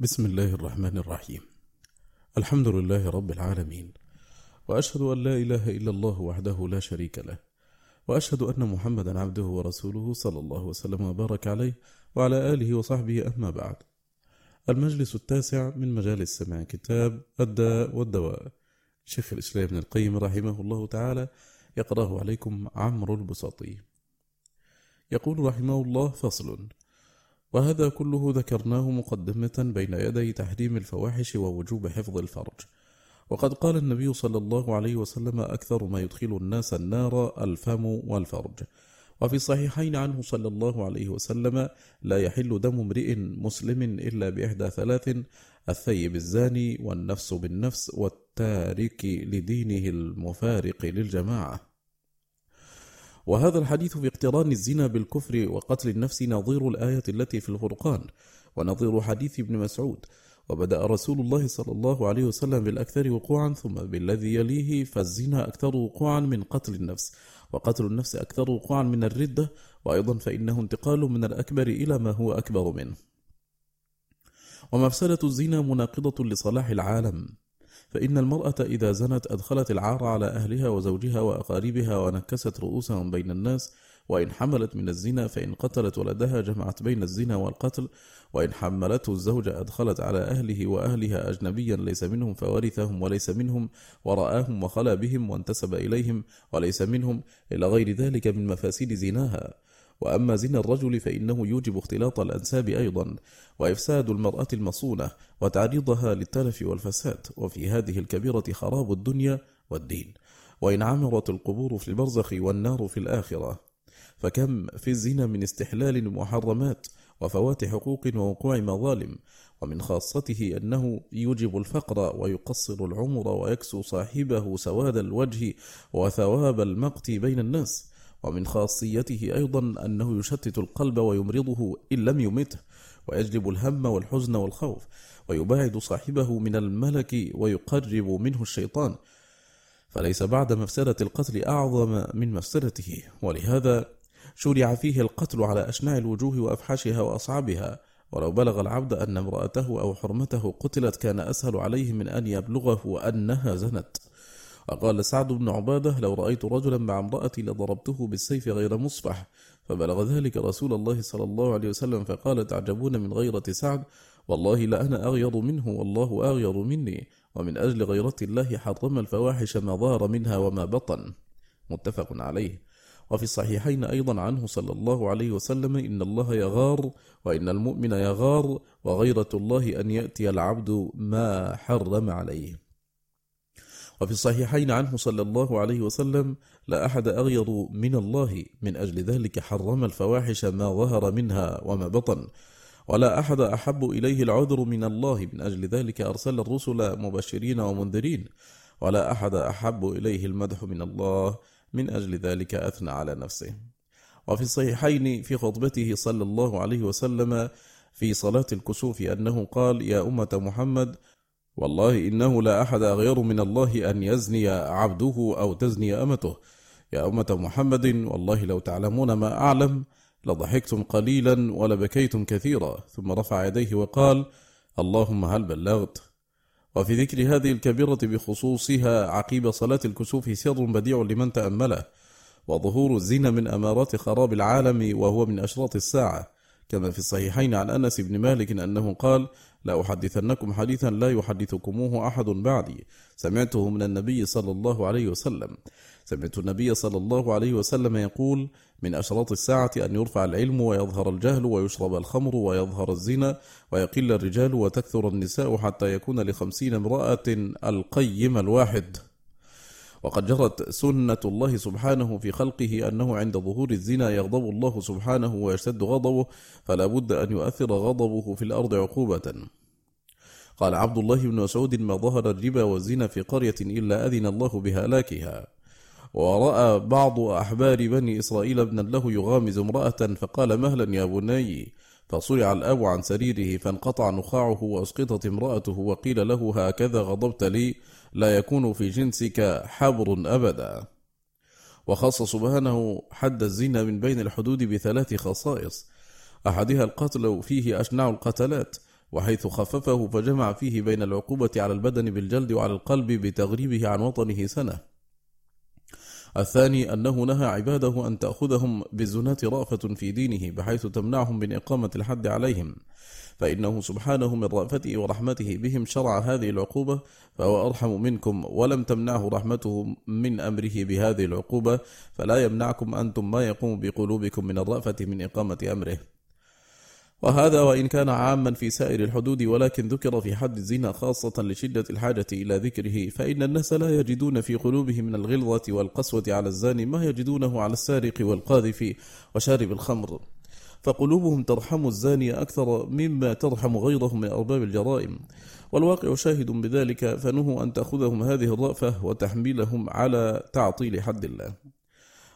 بسم الله الرحمن الرحيم. الحمد لله رب العالمين. وأشهد أن لا إله إلا الله وحده لا شريك له. وأشهد أن محمدا عبده ورسوله صلى الله وسلم وبارك عليه وعلى آله وصحبه أما بعد. المجلس التاسع من مجالس سماع كتاب الداء والدواء. شيخ الإسلام ابن القيم رحمه الله تعالى يقرأه عليكم عمرو البساطي. يقول رحمه الله فصل وهذا كله ذكرناه مقدمة بين يدي تحريم الفواحش ووجوب حفظ الفرج. وقد قال النبي صلى الله عليه وسلم أكثر ما يدخل الناس النار الفم والفرج. وفي الصحيحين عنه صلى الله عليه وسلم لا يحل دم امرئ مسلم إلا بإحدى ثلاث الثيب الزاني والنفس بالنفس والتارك لدينه المفارق للجماعة. وهذا الحديث في اقتران الزنا بالكفر وقتل النفس نظير الآية التي في الفرقان ونظير حديث ابن مسعود. وبدأ رسول الله صلى الله عليه وسلم بالأكثر وقوعا ثم بالذي يليه فالزنا أكثر وقوعا من قتل النفس وقتل النفس أكثر وقوعا من الردة. وأيضا فإنه انتقال من الأكبر إلى ما هو أكبر منه. ومفسدة الزنا مناقضة لصلاح العالم. فإن المرأة إذا زنت أدخلت العار على أهلها وزوجها وأقاربها ونكست رؤوسهم بين الناس وإن حملت من الزنا فإن قتلت ولدها جمعت بين الزنا والقتل وإن حملته الزوجة أدخلت على أهله وأهلها أجنبيا ليس منهم فورثهم وليس منهم ورآهم وخلا بهم وانتسب إليهم وليس منهم إلى غير ذلك من مفاسد زناها وأما زنا الرجل فإنه يوجب اختلاط الأنساب أيضا وإفساد المرأة المصونة وتعريضها للتلف والفساد وفي هذه الكبيرة خراب الدنيا والدين. وإن عمرت القبور في البرزخ والنار في الآخرة فكم في الزنا من استحلال محرمات وفوات حقوق ووقوع مظالم ومن خاصته أنه يوجب الفقر ويقصر العمر ويكسو صاحبه سواد الوجه وثواب المقت بين الناس. ومن خاصيته أيضا أنه يشتت القلب ويمرضه إن لم يمته ويجلب الهم والحزن والخوف ويباعد صاحبه من الملك ويقرب منه الشيطان. فليس بعد مفسدة القتل أعظم من مفسدته ولهذا شرع فيه القتل على أشناع الوجوه وأفحاشها وأصعبها ولو بلغ العبد أن امرأته أو حرمته قتلت كان أسهل عليه من أن يبلغه أنها زنت. وقال سعد بن عبادة لو رأيت رجلا مع امرأتي لضربته بالسيف غير مصفح فبلغ ذلك رسول الله صلى الله عليه وسلم فقال تعجبون من غيرة سعد؟ والله لأنا أغير منه والله أغير مني ومن أجل غيرة الله حرم الفواحش ما ظهر منها وما بطن. متفق عليه. وفي الصحيحين أيضا عنه صلى الله عليه وسلم إن الله يغار وإن المؤمن يغار وغيرة الله أن يأتي العبد ما حرم عليه. وفي الصحيحين عنه صلى الله عليه وسلم لا أحد أغير من الله من أجل ذلك حرم الفواحش ما ظهر منها وما بطن. ولا أحد أحب إليه العذر من الله من أجل ذلك أرسل الرسل مبشرين ومنذرين. ولا أحد أحب إليه المدح من الله من أجل ذلك أثنى على نفسه. وفي الصحيحين في خطبته صلى الله عليه وسلم في صلاة الكسوف أنه قال يا أمة محمد والله إنه لا أحد أغير من الله أن يزني عبده أو تزني أمته. يا أمة محمد والله لو تعلمون ما أعلم لضحكتم قليلا ولبكيتم كثيرا. ثم رفع يديه وقال اللهم هل بلغت؟ وفي ذكر هذه الكبيرة بخصوصها عقيب صلاة الكسوف سر بديع لمن تأمله وظهور الزنا من أمارات خراب العالم وهو من أشراط الساعة. كما في الصحيحين عن أنس بن مالك أنه قال لا أحدثنكم حديثا لا يحدثكموه أحد بعدي. سمعته من النبي صلى الله عليه وسلم. سمعت النبي صلى الله عليه وسلم يقول من أشراط الساعة أن يرفع العلم ويظهر الجهل ويشرب الخمر ويظهر الزنا ويقل الرجال وتكثر النساء حتى يكون لخمسين امرأة القيم الواحد. وقد جرت سنة الله سبحانه في خلقه أنه عند ظهور الزنا يغضب الله سبحانه ويشتد غضبه فلا بد أن يؤثر غضبه في الأرض عقوبة. قال عبد الله بن مسعود ما ظهر الربا والزنا في قرية إلا أذن الله بهلاكها ورأى بعض أحبار بني إسرائيل ابنا له يغامز امرأة فقال مهلا يا بني؟ فصرع الأب عن سريره فانقطع نخاعه وأسقطت امرأته وقيل له هكذا غضبت لي؟ لا يكون في جنسك حبر أبدا. وخص سبحانه حد الزنا من بين الحدود بثلاث خصائص. أحدها القتل فيه أشنع القتلات وحيث خففه فجمع فيه بين العقوبة على البدن بالجلد وعلى القلب بتغريبه عن وطنه سنة. الثاني أنه نهى عباده أن تأخذهم بالزناة رأفة في دينه بحيث تمنعهم من إقامة الحد عليهم. فإنه سبحانه من رأفته ورحمته بهم شرع هذه العقوبة فهو أرحم منكم ولم تمنعه رحمته من أمره بهذه العقوبة فلا يمنعكم أنتم ما يقوم بقلوبكم من الرأفة من إقامة أمره. وهذا وإن كان عاما في سائر الحدود ولكن ذكر في حد الزنا خاصة لشدة الحاجة إلى ذكره فإن الناس لا يجدون في قلوبهم من الغلظة والقسوة على الزاني ما يجدونه على السارق والقاذف وشارب الخمر. فقلوبهم ترحم الزاني أكثر مما ترحم غيرهم من أرباب الجرائم. والواقع شاهد بذلك فنهوا أن تأخذهم هذه الرأفة وتحميلهم على تعطيل حد الله.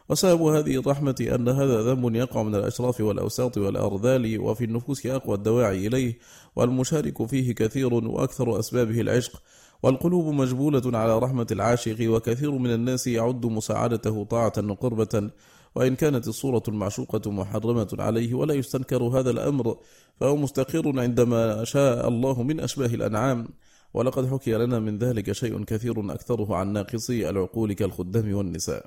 وسبب هذه الرحمة أن هذا ذنب يقع من الأشراف والأوساط والأرذال وفي النفوس أقوى الدواعي إليه والمشارك فيه كثير وأكثر أسبابه العشق. والقلوب مجبولة على رحمة العاشق وكثير من الناس يعد مساعدته طاعة وقربة وإن كانت الصورة المعشوقة محرمة عليه ولا يستنكر هذا الأمر فهو مستقر عندما شاء الله من أشباه الأنعام. ولقد حكي لنا من ذلك شيء كثير أكثره عن ناقصي العقول كالخدام والنساء.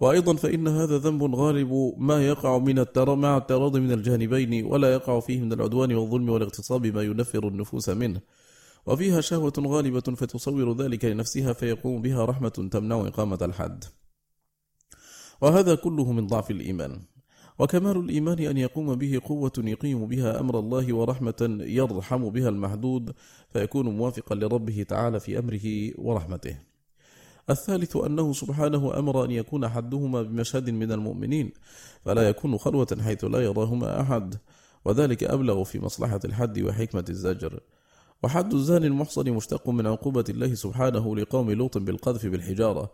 وأيضا فإن هذا ذنب غالب ما يقع من التر مع التراضي من الجانبين ولا يقع فيه من العدوان والظلم والاغتصاب ما ينفر النفوس منه. وفيها شهوة غالبة فتصور ذلك لنفسها فيقوم بها رحمة تمنع إقامة الحد. وهذا كله من ضعف الإيمان. وكمال الإيمان أن يقوم به قوة يقيم بها أمر الله ورحمة يرحم بها المحدود فيكون موافقا لربه تعالى في أمره ورحمته. الثالث أنه سبحانه أمر أن يكون حدهما بمشهد من المؤمنين فلا يكون خلوة حيث لا يراهما أحد وذلك أبلغ في مصلحة الحد وحكمة الزجر. وحد الزاني المحصن مشتق من عقوبة الله سبحانه لقوم لوط بالقذف بالحجارة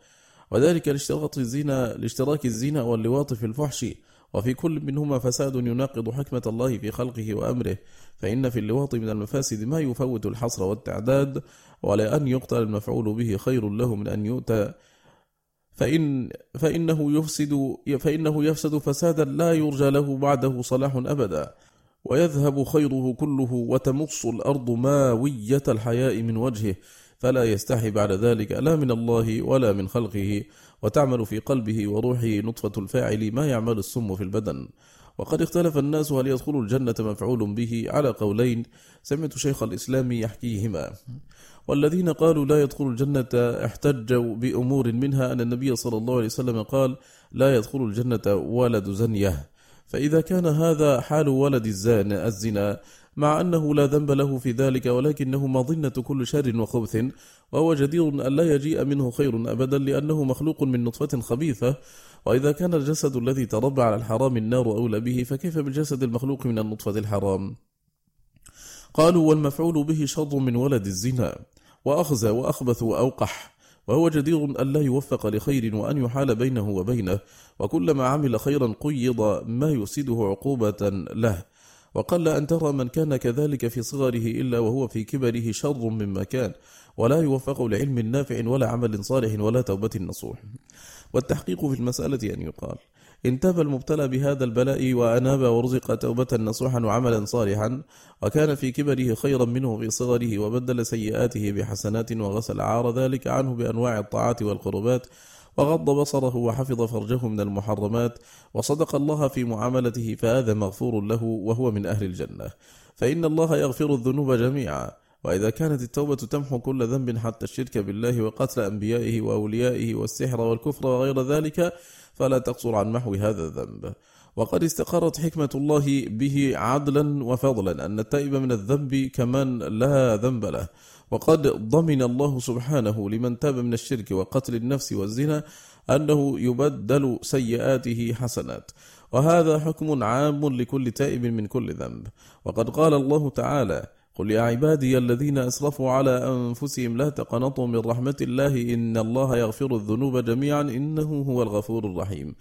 وذلك لاشتراك الزنا لاشتراك الزنا واللواط في الفحش وفي كل منهما فساد يناقض حكمة الله في خلقه وأمره. فإن في اللواط من المفاسد ما يفوت الحصر والتعداد ولأن يقتل المفعول به خير له من أن يؤتى. فإن فإنه يفسد فإنه يفسد فسادا لا يرجى له بعده صلاح أبدا. ويذهب خيره كله وتمص الأرض ماوية الحياء من وجهه. فلا يستحي بعد ذلك لا من الله ولا من خلقه وتعمل في قلبه وروحه نطفة الفاعل ما يعمل السم في البدن. وقد اختلف الناس هل يدخل الجنة مفعول به على قولين سمعت شيخ الإسلام يحكيهما. والذين قالوا لا يدخل الجنة احتجوا بأمور منها أن النبي صلى الله عليه وسلم قال لا يدخل الجنة ولد زنية. فإذا كان هذا حال ولد الزان الزنا مع أنه لا ذنب له في ذلك ولكنه مظنة كل شر وخبث وهو جدير أن لا يجيء منه خير أبدا لأنه مخلوق من نطفة خبيثة. وإذا كان الجسد الذي تربى على الحرام النار أولى به فكيف بالجسد المخلوق من النطفة الحرام؟ قالوا والمفعول به شر من ولد الزنا وأخزى وأخبث وأوقح وهو جدير أن لا يوفق لخير وأن يحال بينه وبينه وكلما عمل خيرا قيض ما يفسده عقوبة له. وقل أن ترى من كان كذلك في صغره إلا وهو في كبره شر مما كان ولا يوفق لعلم نافع ولا عمل صالح ولا توبة نصوح. والتحقيق في المسألة أن يقال تاب المبتلى بهذا البلاء وأناب ورزق توبة نصوحا وعملا صالحا وكان في كبره خيرا منه في صغره وبدل سيئاته بحسنات وغسل عار ذلك عنه بأنواع الطاعات والقربات وغض بصره وحفظ فرجه من المحرمات وصدق الله في معاملته فهذا مغفور له وهو من أهل الجنة. فإن الله يغفر الذنوب جميعا. وإذا كانت التوبة تمحو كل ذنب حتى الشرك بالله وقتل أنبيائه وأوليائه والسحر والكفر وغير ذلك فلا تقصر عن محو هذا الذنب. وقد استقرت حكمة الله به عدلا وفضلا أن التائب من الذنب كمن لا ذنب له. وقد ضمن الله سبحانه لمن تاب من الشرك وقتل النفس والزنا أنه يبدل سيئاته حسنات. وهذا حكم عام لكل تائب من كل ذنب. وقد قال الله تعالى قل يا عبادي الذين أسرفوا على أنفسهم لا تقنطوا من رحمة الله إن الله يغفر الذنوب جميعا إنه هو الغفور الرحيم.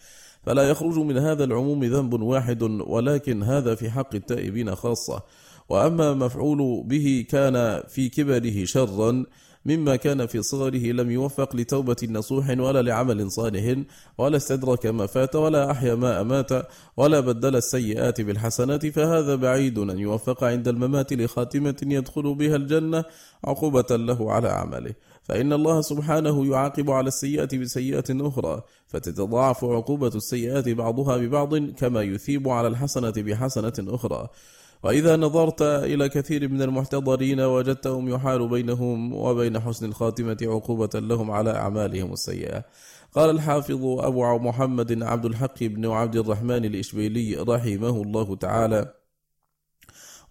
فلا يخرج من هذا العموم ذنب واحد ولكن هذا في حق التائبين خاصة. وأما مفعول به كان في كبره شرا مما كان في صغره لم يوفق لتوبة نصوح ولا لعمل صالح ولا استدرك ما فات ولا أحيا ما أمات ولا بدل السيئات بالحسنات فهذا بعيد أن يوفق عند الممات لخاتمة يدخل بها الجنة عقوبة له على عمله. فإن الله سبحانه يعاقب على السيئة بسيئة أخرى فتتضاعف عقوبة السيئات بعضها ببعض كما يثيب على الحسنة بحسنة أخرى. وإذا نظرت إلى كثير من المحتضرين وجدتهم يحال بينهم وبين حسن الخاتمة عقوبة لهم على أعمالهم السيئة. قال الحافظ أبو محمد عبد الحق بن عبد الرحمن الإشبيلي رحمه الله تعالى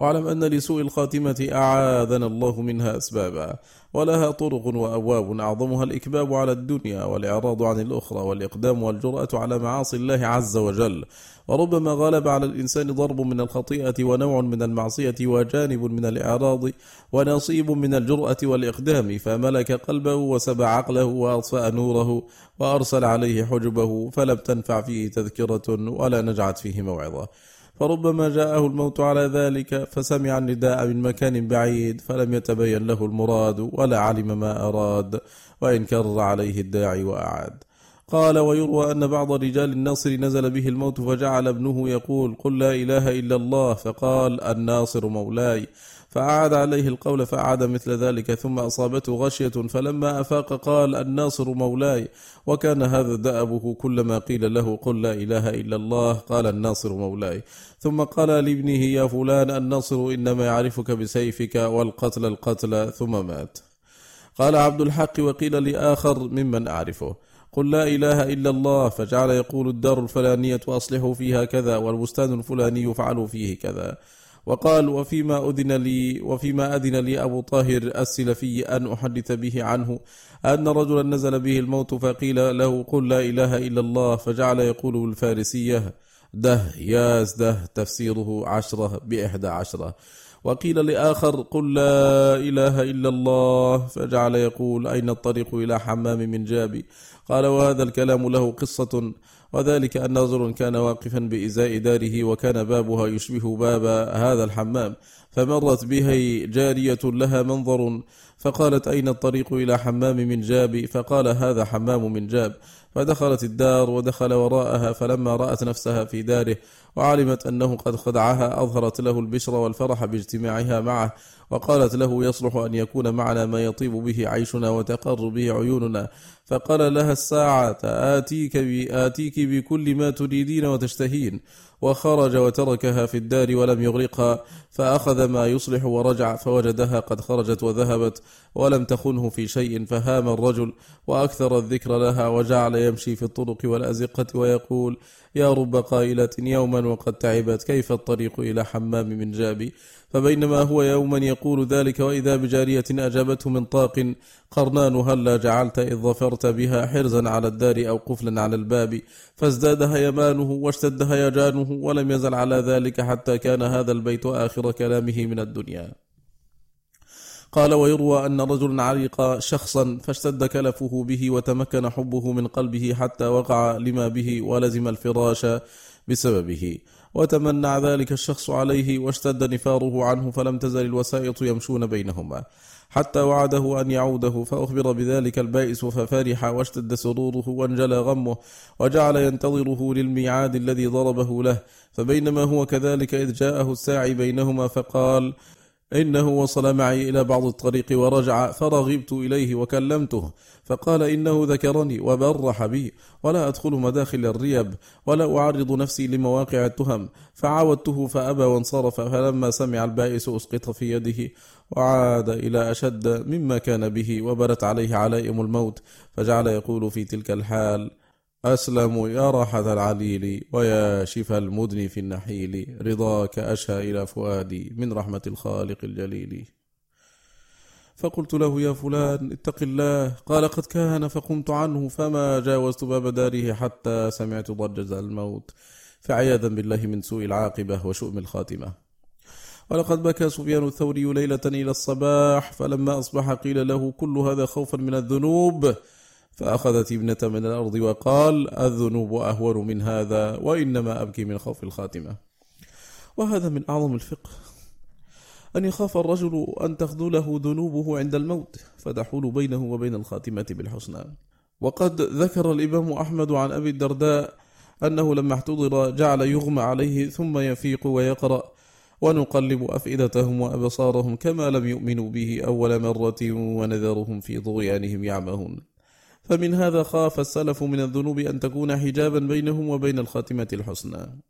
واعلم أن لسوء الخاتمة أعاذنا الله منها أسبابا ولها طرق وأبواب أعظمها الإكباب على الدنيا والإعراض عن الأخرى والإقدام والجرأة على معاصي الله عز وجل. وربما غلب على الإنسان ضرب من الخطيئة ونوع من المعصية وجانب من الإعراض ونصيب من الجرأة والإقدام. فملك قلبه وسبع عقله وأطفأ نوره وأرسل عليه حجبه فلم تنفع فيه تذكرة ولا نجعت فيه موعظة. فربما جاءه الموت على ذلك فسمع النداء من مكان بعيد فلم يتبين له المراد ولا علم ما أراد وإن كرر عليه الداعي وأعاد. قال ويروى أن بعض رجال الناصر نزل به الموت فجعل ابنه يقول قل لا إله إلا الله فقال الناصر مولاي. فأعاد عليه القول فأعاد مثل ذلك ثم أصابته غشية فلما أفاق قال الناصر مولاي. وكان هذا دأبه كلما قيل له قل لا إله إلا الله. قال الناصر مولاي. ثم قال لابنه يا فلان الناصر إنما يعرفك بسيفك والقتل القتل ثم مات. قال عبد الحق وقيل لآخر ممن أعرفه قل لا إله إلا الله. فجعل يقول الدار الفلانية أصلحوا فيها كذا والبستان الفلاني فعلوا فيه كذا. وقال وفيما أذن لي وفيما أذن لي أبو طاهر السلفي أن أحدث به عنه أن رجلا نزل به الموت فقيل له قل لا إله إلا الله فجعل يقول بالفارسية ده ياز ده تفسيره عشرة بإحدى عشرة. وقيل لآخر قل لا إله إلا الله. فجعل يقول أين الطريق إلى حمام من جابي؟ قال وهذا الكلام له قصة. وذلك أن رجل كان واقفا بإزاء داره وكان بابها يشبه باب هذا الحمام فمرت به جارية لها منظر فقالت أين الطريق إلى حمام من جاب؟ فقال هذا حمام من جاب. فدخلت الدار ودخل وراءها فلما رأت نفسها في داره وعلمت أنه قد خدعها أظهرت له البشر والفرح باجتماعها معه وقالت له يصلح أن يكون معنا ما يطيب به عيشنا وتقر به عيوننا. فقال لها الساعة آتيك, آتيك بكل ما تريدين وتشتهين. وخرج وتركها في الدار ولم يغرقها فأخذ ما يصلح ورجع فوجدها قد خرجت وذهبت ولم تخنه في شيء فهام الرجل وأكثر الذكر لها وجعل يمشي في الطرق والأزقة ويقول يا رب قائلة يوما وقد تعبت كيف الطريق إلى حمام من جابي؟ فبينما هو يوما يقول ذلك وإذا بجارية أجابته من طاق قرنان هلا جعلت إذ ظفرت بها حرزا على الدار أو قفلا على الباب؟ فازداد هيمانه واشتد هيجانه ولم يزل على ذلك حتى كان هذا البيت آخر كلامه من الدنيا. قال ويروى أن رجلا علق شخصا فاشتد كلفه به وتمكن حبه من قلبه حتى وقع لما به ولزم الفراش بسببه. وتمنع ذلك الشخص عليه واشتد نفاره عنه فلم تزل الوسائط يمشون بينهما. حتى وعده أن يعوده فأخبر بذلك البائس ففرح واشتد سروره وانجلى غمه وجعل ينتظره للميعاد الذي ضربه له. فبينما هو كذلك إذ جاءه الساعي بينهما فقال إنه وصل معي إلى بعض الطريق ورجع فرغبت إليه وكلمته فقال إنه ذكرني وبرح بي ولا أدخل مداخل الريب ولا أعرض نفسي لمواقع التهم. فعاودته فأبى وانصرف فلما سمع البائس أسقط في يده وعاد إلى أشد مما كان به وبرت عليه علائم الموت فجعل يقول في تلك الحال أسلم يا راحة العليل ويا شفى المدن في النحيل. رضاك أشهى إلى فؤادي من رحمة الخالق الجليل. فقلت له يا فلان اتق الله. قال قد كان فقمت عنه فما جاوزت باب داره حتى سمعت ضجز الموت. فعياذا بالله من سوء العاقبة وشؤم الخاتمة. ولقد بكى سفيان الثوري ليلة إلى الصباح فلما أصبح قيل له كل هذا خوفا من الذنوب. فأخذت ابنة من الأرض وقال الذنوب أهون من هذا وإنما أبكي من خوف الخاتمة. وهذا من أعظم الفقه. أن يخاف الرجل أن تخذله ذنوبه عند الموت فتحول بينه وبين الخاتمة بالحسنى. وقد ذكر الإمام أحمد عن أبي الدرداء أنه لما احتضر جعل يغمى عليه ثم يفيق ويقرأ ونقلب أفئدتهم وأبصارهم كما لم يؤمنوا به أول مرة ونذرهم في طغيانهم يعمهون. فمن هذا خاف السلف من الذنوب أن تكون حجابا بينهم وبين الخاتمة الحسنى.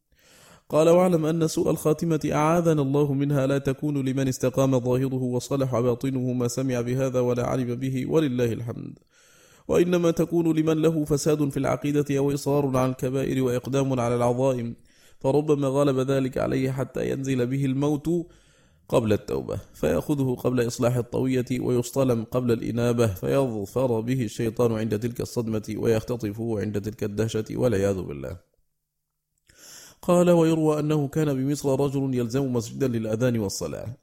قال واعلم أن سوء الخاتمة أعاذنا الله منها لا تكون لمن استقام ظاهره وصلح باطنه ما سمع بهذا ولا علم به ولله الحمد. وإنما تكون لمن له فساد في العقيدة أو إصرار على الكبائر وإقدام على العظائم. فربما غلب ذلك عليه حتى ينزل به الموت قبل التوبة فيأخذه قبل إصلاح الطوية ويصطلم قبل الإنابة فيظفر به الشيطان عند تلك الصدمة ويختطفه عند تلك الدهشة والعياذ بالله. قال ويروى أنه كان بمصر رجل يلزم مسجدا للأذان والصلاة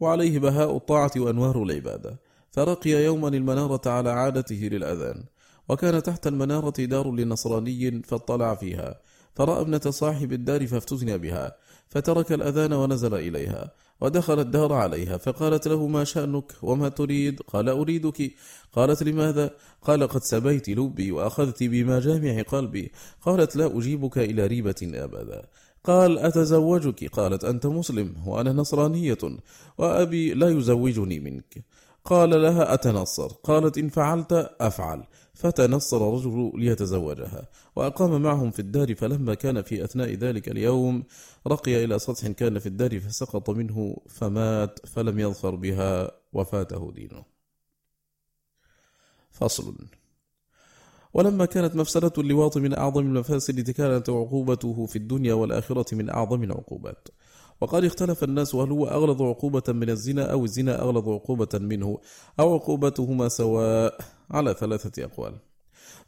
وعليه بهاء الطاعة وأنوار العبادة فرقي يوما المنارة على عادته للأذان وكان تحت المنارة دار لنصراني فاطلع فيها فرأى ابنة صاحب الدار فافتتن بها فترك الأذان ونزل إليها ودخل الدار عليها فقالت له ما شأنك؟ وما تريد؟ قال أريدك. قالت لماذا؟ قال قد سبيت لبي وأخذت بمجامع قلبي. قالت لا أجيبك إلى ريبة أبدا. قال أتزوجك؟ قالت أنت مسلم وأنا نصرانية وأبي لا يزوجني منك. قال لها أتنصر؟ قالت إن فعلت أفعل. فتنصر الرجل ليتزوجها وأقام معهم في الدار فلما كان في أثناء ذلك اليوم رقي إلى سطح كان في الدار فسقط منه فمات فلم يظفر بها وفاته دينه. فصل. ولما كانت مفسدة اللواط من أعظم المفاسد كانت عقوبته في الدنيا والآخرة من أعظم العقوبات. وقد اختلف الناس هل هو أغلظ عقوبة من الزنا أو الزنا أغلظ عقوبة منه أو عقوبتهما سواء على ثلاثة أقوال.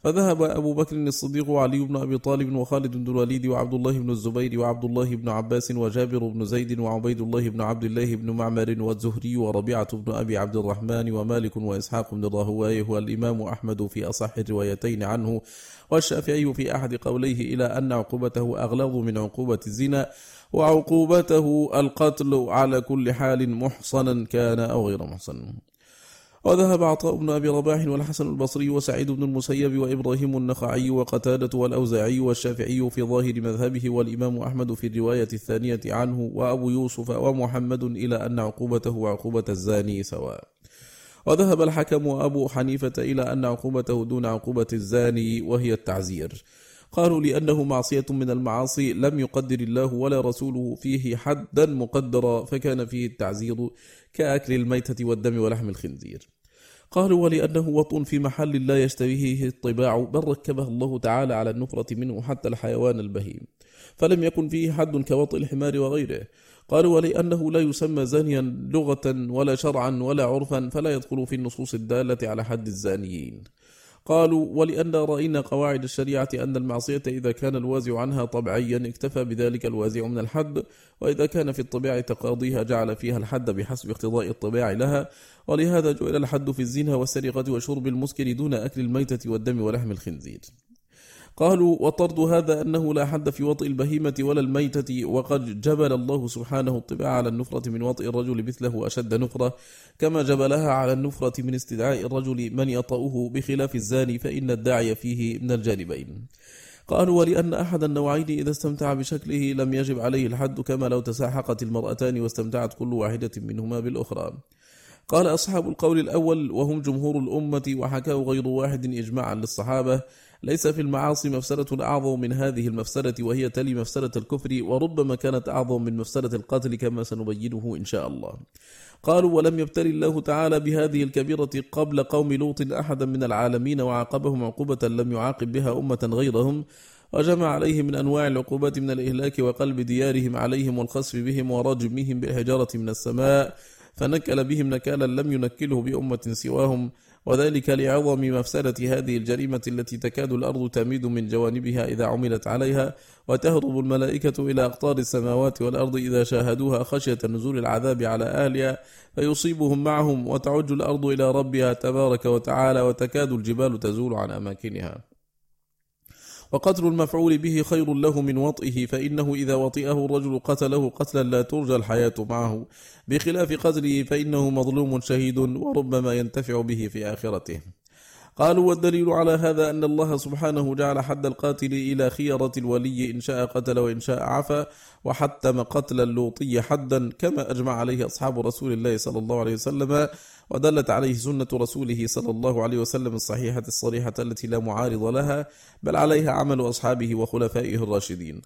فذهب أبو بكر الصديق وعلي بن أبي طالب وخالد بن الوليد وعبد الله بن الزبير وعبد الله بن عباس وجابر بن زيد وعبيد الله بن عبد الله بن معمر والزهري وربيعة بن أبي عبد الرحمن ومالك وإسحاق بن الراهواي هو الإمام أحمد في أصح الروايتين عنه والشافعي في أحد قوليه إلى أن عقوبته أغلظ من عقوبة الزنا وعقوبته القتل على كل حال محصنا كان أو غير محصن. وذهب عطاء بن أبي رباح والحسن البصري وسعيد بن المسيب وإبراهيم النخعي وقتادة والأوزاعي والشافعي في ظاهر مذهبه والإمام أحمد في الرواية الثانية عنه وأبو يوسف ومحمد إلى أن عقوبته وعقوبة الزاني سواء. وذهب الحكم وأبو حنيفة إلى أن عقوبته دون عقوبة الزاني وهي التعزير. قالوا لأنه معصية من المعاصي لم يقدر الله ولا رسوله فيه حدا مقدرا فكان فيه التعزير كأكل الميتة والدم ولحم الخنزير. قالوا ولأنه وطء في محل لا يشتبهه الطباع بل ركبه الله تعالى على النفرة منه حتى الحيوان البهيم. فلم يكن فيه حد كوطء الحمار وغيره. قالوا ولأنه لا يسمى زانيا لغة ولا شرعا ولا عرفا فلا يدخل في النصوص الدالة على حد الزانيين. قالوا ولأن رأينا قواعد الشريعة أن المعصية إذا كان الوازع عنها طبعيا اكتفى بذلك الوازع من الحد وإذا كان في الطبيعة تقاضيها جعل فيها الحد بحسب اقتضاء الطباع لها ولهذا جعل الحد في الزنا والسرقة وشرب المسكر دون أكل الميتة والدم ولحم الخنزير. قالوا وطرد هذا أنه لا حد في وطئ البهيمة ولا الميتة وقد جبل الله سبحانه الطباع على النفرة من وطئ الرجل مثله أشد نفرة. كما جبلها على النفرة من استدعاء الرجل من يطأه بخلاف الزاني فإن الداعي فيه من الجانبين. قالوا ولأن أحد النوعين إذا استمتع بشكله لم يجب عليه الحد كما لو تساحقت المرأتان واستمتعت كل واحدة منهما بالأخرى. قال أصحاب القول الأول وهم جمهور الأمة وحكاه غير واحد إجماعا للصحابة. ليس في المعاصي مفسدة أعظم من هذه المفسدة وهي تلي مفسدة الكفر وربما كانت أعظم من مفسدة القتل كما سنبينه إن شاء الله. قالوا ولم يبتلي الله تعالى بهذه الكبيرة قبل قوم لوط أحدا من العالمين وعاقبهم عقوبة لم يعاقب بها أمة غيرهم وجمع عليهم من أنواع العقوبات من الإهلاك وقلب ديارهم عليهم والخسف بهم ورجمهم بالحجارة من السماء فنكل بهم نكالا لم ينكله بأمة سواهم وذلك لعظم مفسدة هذه الجريمة التي تكاد الأرض تميد من جوانبها إذا عملت عليها وتهرب الملائكة إلى أقطار السماوات والأرض إذا شاهدوها خشية نزول العذاب على أهلها فيصيبهم معهم وتعج الأرض إلى ربها تبارك وتعالى وتكاد الجبال تزول عن أماكنها. وقتل المفعول به خير له من وطئه فإنه إذا وطئه الرجل قتله قتلا لا ترجى الحياة معه. بخلاف قتله فإنه مظلوم شهيد وربما ينتفع به في آخرته. قالوا والدليل على هذا أن الله سبحانه جعل حد القاتل إلى خيرة الولي إن شاء قتل وإن شاء عفى وحتم قتل اللوطي حدا كما أجمع عليه أصحاب رسول الله صلى الله عليه وسلم ودلت عليه سنة رسوله صلى الله عليه وسلم الصحيحة الصريحة التي لا معارض لها بل عليها عمل أصحابه وخلفائه الراشدين.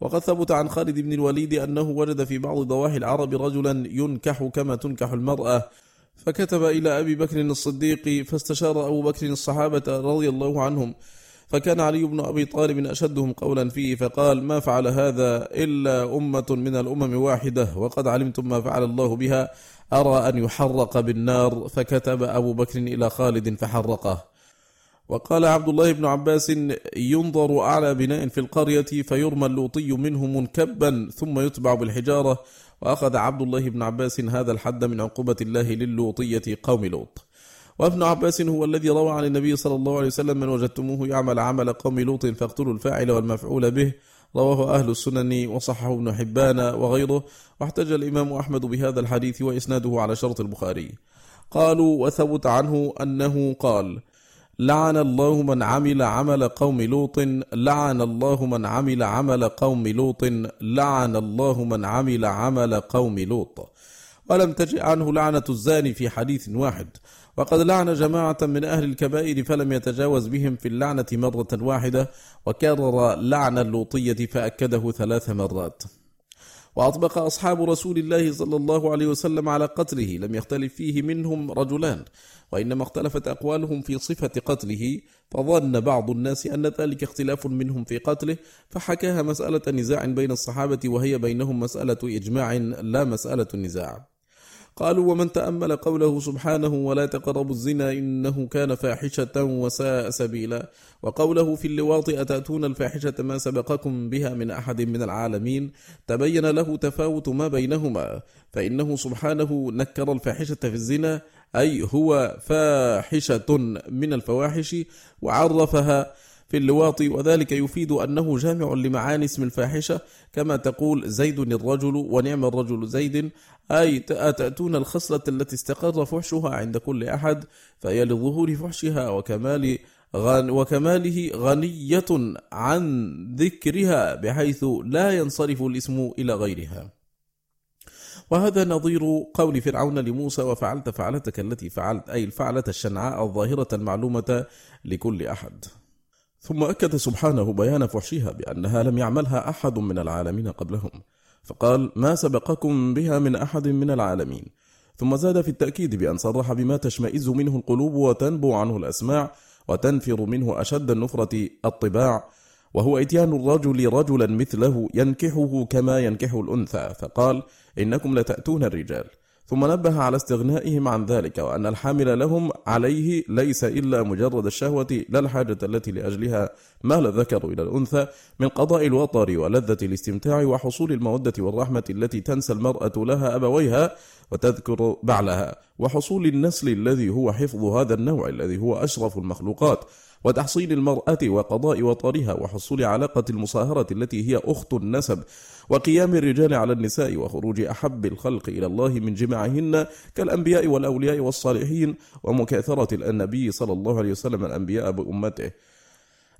وقد ثبت عن خالد بن الوليد أنه وجد في بعض ضواحي العرب رجلا ينكح كما تنكح المرأة. فكتب إلى أبي بكر الصديق فاستشار أبو بكر الصحابة رضي الله عنهم فكان علي بن أبي طالب أشدهم قولا فيه فقال ما فعل هذا إلا أمة من الأمم واحدة وقد علمتم ما فعل الله بها أرى أن يحرق بالنار فكتب أبو بكر إلى خالد فحرقه. وقال عبد الله بن عباس ينظر أعلى بناء في القرية فيرمى اللوطي منه منكبا ثم يتبع بالحجارة. وأخذ عبد الله بن عباس هذا الحد من عقوبة الله للوطية قوم لوط. وابن عباس هو الذي روى عن النبي صلى الله عليه وسلم من وجدتموه يعمل عمل قوم لوط فاقتلوا الفاعل والمفعول به. رواه أهل السنن وصححه ابن حبان وغيره. واحتج الإمام أحمد بهذا الحديث وإسناده على شرط البخاري. قالوا وثبت عنه أنه قال لعن الله من عمل عمل قوم لوط لعن الله من عمل عمل قوم لوط لعن الله من عمل عمل قوم لوط. ولم تجئ عنه لعنة الزاني في حديث واحد؟ وقد لعن جماعة من أهل الكبائر فلم يتجاوز بهم في اللعنة مرة واحدة وكرر لعن اللوطية فأكده ثلاث مرات. وأطبق أصحاب رسول الله صلى الله عليه وسلم على قتله لم يختلف فيه منهم رجلان وإنما اختلفت أقوالهم في صفة قتله فظن بعض الناس أن ذلك اختلاف منهم في قتله فحكاها مسألة نزاع بين الصحابة وهي بينهم مسألة إجماع لا مسألة نزاع. قالوا ومن تأمل قوله سبحانه ولا تقربوا الزنا إنه كان فاحشة وساء سبيلا. وقوله في اللواط أتأتون الفاحشة ما سبقكم بها من أحد من العالمين؟ تبين له تفاوت ما بينهما. فإنه سبحانه نكر الفاحشة في الزنا أي هو فاحشة من الفواحش وعرفها في اللواط وذلك يفيد أنه جامع لمعاني اسم الفاحشة كما تقول زيد الرجل ونعم الرجل زيد. أي تأتون الخصلة التي استقر فحشها عند كل أحد فهي لظهور فحشها وكمال غن وكماله غنية عن ذكرها بحيث لا ينصرف الاسم إلى غيرها. وهذا نظير قول فرعون لموسى وفعلت فعلتك التي فعلت أي الفعلة الشنعاء الظاهرة المعلومة لكل أحد. ثم أكد سبحانه بيان فحشها بأنها لم يعملها أحد من العالمين قبلهم فقال ما سبقكم بها من أحد من العالمين. ثم زاد في التأكيد بأن صرح بما تشمئز منه القلوب وتنبو عنه الأسماع وتنفر منه أشد النفرة الطباع وهو إتيان الرجل رجلا مثله ينكحه كما ينكح الأنثى فقال إنكم لتأتون الرجال. ثم نبه على استغنائهم عن ذلك وأن الحامل لهم عليه ليس إلا مجرد الشهوة لا الحاجة التي لأجلها مال الذكر إلى الأنثى من قضاء الوطر ولذة الاستمتاع وحصول المودة والرحمة التي تنسى المرأة لها أبويها وتذكر بعلها وحصول النسل الذي هو حفظ هذا النوع الذي هو أشرف المخلوقات وتحصيل المرأة وقضاء وطرها وحصول علاقة المصاهرة التي هي أخت النسب. وقيام الرجال على النساء وخروج أحب الخلق إلى الله من جماعهن كالأنبياء والأولياء والصالحين ومكاثرة النبي صلى الله عليه وسلم الأنبياء بأمته.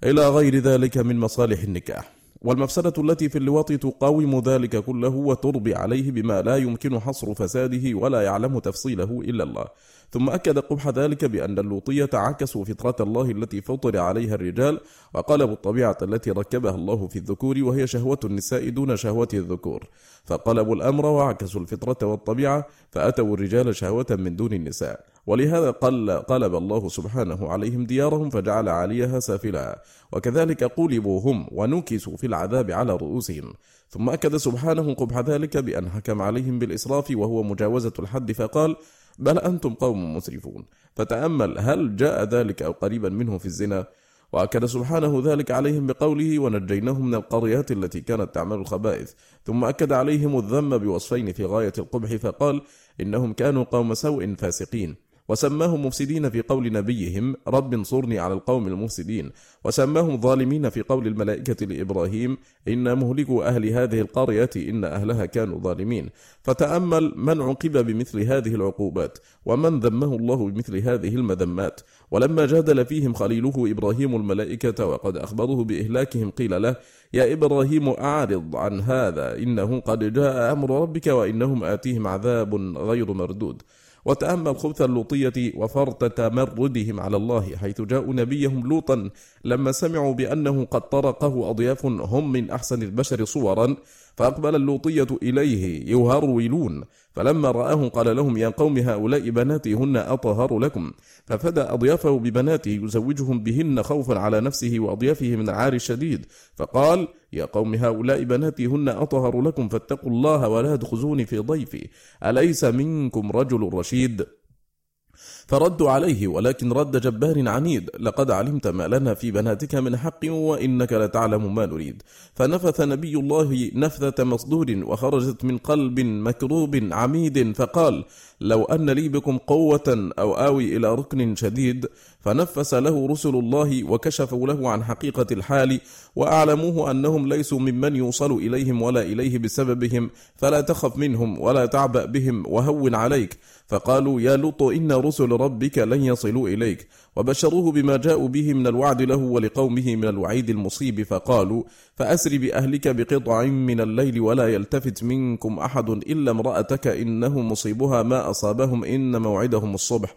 إلى غير ذلك من مصالح النكاح. والمفسدة التي في اللواط تقاوم ذلك كله وتربي عليه بما لا يمكن حصر فساده ولا يعلم تفصيله إلا الله. ثم أكد قبح ذلك بأن اللوطية عكسوا فطرة الله التي فطر عليها الرجال وقلبوا الطبيعة التي ركبها الله في الذكور وهي شهوة النساء دون شهوة الذكور. فقلبوا الأمر وعكسوا الفطرة والطبيعة فأتوا الرجال شهوة من دون النساء. ولهذا قل قلب الله سبحانه عليهم ديارهم فجعل عليها سافلها. وكذلك قلبوا هم ونكسوا في العذاب على رؤوسهم. ثم أكد سبحانه قبح ذلك بأن حكم عليهم بالإسراف وهو مجاوزة الحد فقال بل أنتم قوم مسرفون. فتأمل هل جاء ذلك أو قريبا منه في الزنا؟ وأكد سبحانه ذلك عليهم بقوله ونجيناهم من القريات التي كانت تعمل الخبائث ثم أكد عليهم الذم بوصفين في غاية القبح فقال إنهم كانوا قوم سوء فاسقين وسماهم مفسدين في قول نبيهم رب انصرني على القوم المفسدين. وسماهم ظالمين في قول الملائكة لإبراهيم إن مهلكوا أهل هذه القرية إن أهلها كانوا ظالمين. فتأمل من عقب بمثل هذه العقوبات ومن ذمه الله بمثل هذه المذمات. ولما جادل فيهم خليله إبراهيم الملائكة وقد أخبره بإهلاكهم قيل له يا إبراهيم أعرض عن هذا إنه قد جاء أمر ربك وإنهم آتيهم عذاب غير مردود. وتأمل خبث اللوطية وفرط تمردهم على الله حيث جاءوا نبيهم لوطا لما سمعوا بأنه قد طرقه أضياف هم من أحسن البشر صورا. فأقبل اللوطية إليه يهرولون فلما رآهم قال لهم يا قوم هؤلاء بناتي هن أطهر لكم. ففدى أضيافه ببناته يزوجهم بهن خوفا على نفسه وأضيافه من العار الشديد فقال يا قوم هؤلاء بناتي هن أطهر لكم فاتقوا الله ولا تخزوني في ضيفي أليس منكم رجل رشيد؟ فردوا عليه ولكن رد جبار عنيد لقد علمت ما لنا في بناتك من حق وإنك لتعلم ما نريد. فنفث نبي الله نفثة مصدود وخرجت من قلب مكروب عميد فقال لو أن لي بكم قوة أو آوي إلى ركن شديد فنفس له رسل الله وكشفوا له عن حقيقة الحال وأعلموه أنهم ليسوا ممن يوصل إليهم ولا إليه بسببهم فلا تخف منهم ولا تعبأ بهم وهون عليك. فقالوا يا لوط إن رسل ربك لن يصلوا إليك. وبشروه بما جاءوا به من الوعد له ولقومه من الوعيد المصيب فقالوا فأسر بأهلك بقطع من الليل ولا يلتفت منكم أحد إلا امرأتك إنه مصيبها ما أصابهم إن موعدهم الصبح.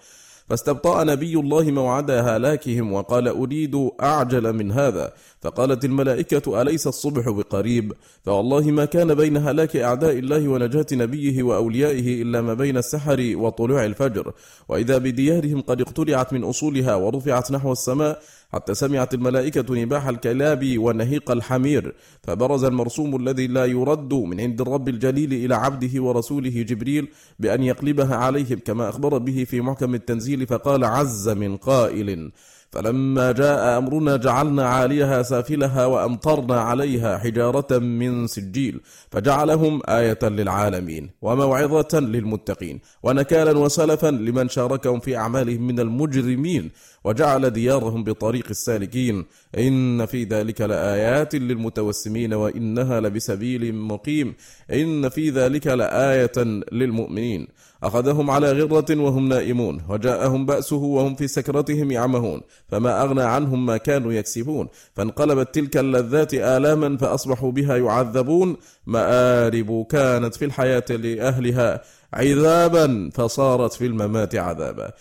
فاستبطأ نبي الله موعد هلاكهم وقال أريد أعجل من هذا. فقالت الملائكة أليس الصبح بقريب؟ فوالله ما كان بين هلاك أعداء الله ونجاة نبيه وأوليائه إلا ما بين السحر وطلوع الفجر. وإذا بديارهم قد اقتلعت من أصولها ورفعت نحو السماء حتى سمعت الملائكة نباح الكلاب ونهيق الحمير فبرز المرسوم الذي لا يرد من عند الرب الجليل إلى عبده ورسوله جبريل بأن يقلبها عليهم كما أخبر به في محكم التنزيل فقال عز من قائل فلما جاء أمرنا جعلنا عاليها سافلها وأمطرنا عليها حجارة من سجيل فجعلهم آية للعالمين وموعظة للمتقين ونكالا وسلفا لمن شاركهم في أعمالهم من المجرمين وجعل ديارهم بطريق السالكين إن في ذلك لآيات للمتوسمين وإنها لبسبيل مقيم إن في ذلك لآية للمؤمنين أخذهم على غرة وهم نائمون وجاءهم بأسه وهم في سكرتهم يعمهون فما أغنى عنهم ما كانوا يكسبون. فانقلبت تلك اللذات آلاما فأصبحوا بها يعذبون. مآرب كانت في الحياة لأهلها عذابا فصارت في الممات عذابا.